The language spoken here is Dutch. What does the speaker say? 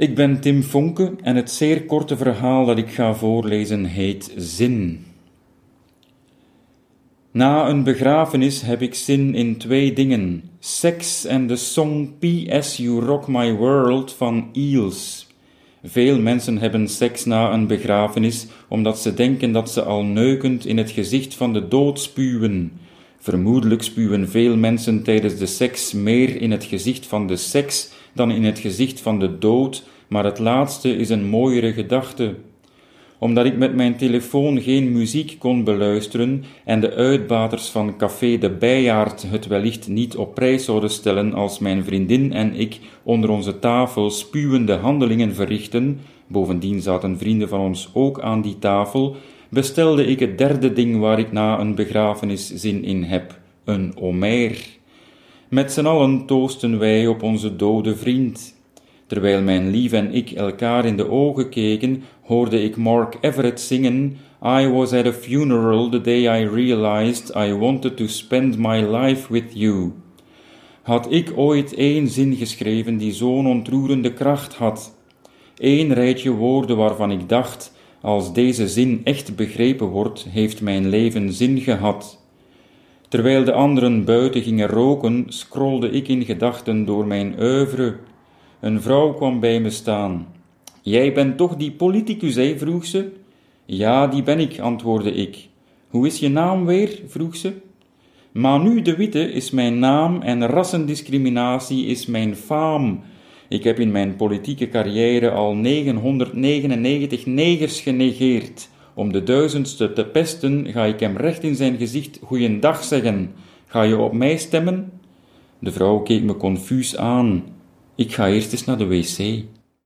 Ik ben Tim Fonke en het zeer korte verhaal dat ik ga voorlezen heet Zin. Na een begrafenis heb ik zin in twee dingen: seks en de song P.S. You Rock My World van Eels. Veel mensen hebben seks na een begrafenis omdat ze denken dat ze al neukend in het gezicht van de dood spuwen. Vermoedelijk spuwen veel mensen tijdens de seks meer in het gezicht van de seks dan in het gezicht van de dood, maar het laatste is een mooiere gedachte. Omdat ik met mijn telefoon geen muziek kon beluisteren en de uitbaters van Café de Bijaard het wellicht niet op prijs zouden stellen als mijn vriendin en ik onder onze tafel spuwende handelingen verrichten, bovendien zaten vrienden van ons ook aan die tafel, bestelde ik het derde ding waar ik na een begrafenis zin in heb, een omer. Met z'n allen toosten wij op onze dode vriend. Terwijl mijn lief en ik elkaar in de ogen keken, hoorde ik Mark Everett zingen I was at a funeral the day I realized I wanted to spend my life with you. Had ik ooit één zin geschreven die zo'n ontroerende kracht had? Eén rijtje woorden waarvan ik dacht, als deze zin echt begrepen wordt, heeft mijn leven zin gehad. Terwijl de anderen buiten gingen roken, scrolde ik in gedachten door mijn oeuvre. Een vrouw kwam bij me staan. Jij bent toch die politicus, hè? vroeg ze. Ja, die ben ik, antwoordde ik. Hoe is je naam weer? vroeg ze. Manu de Witte is mijn naam en rassendiscriminatie is mijn faam. Ik heb in mijn politieke carrière al 999 negers genegeerd. Om de duizendste te pesten, ga ik hem recht in zijn gezicht goeiedag zeggen. Ga je op mij stemmen? De vrouw keek me confuus aan. Ik ga eerst eens naar de wc.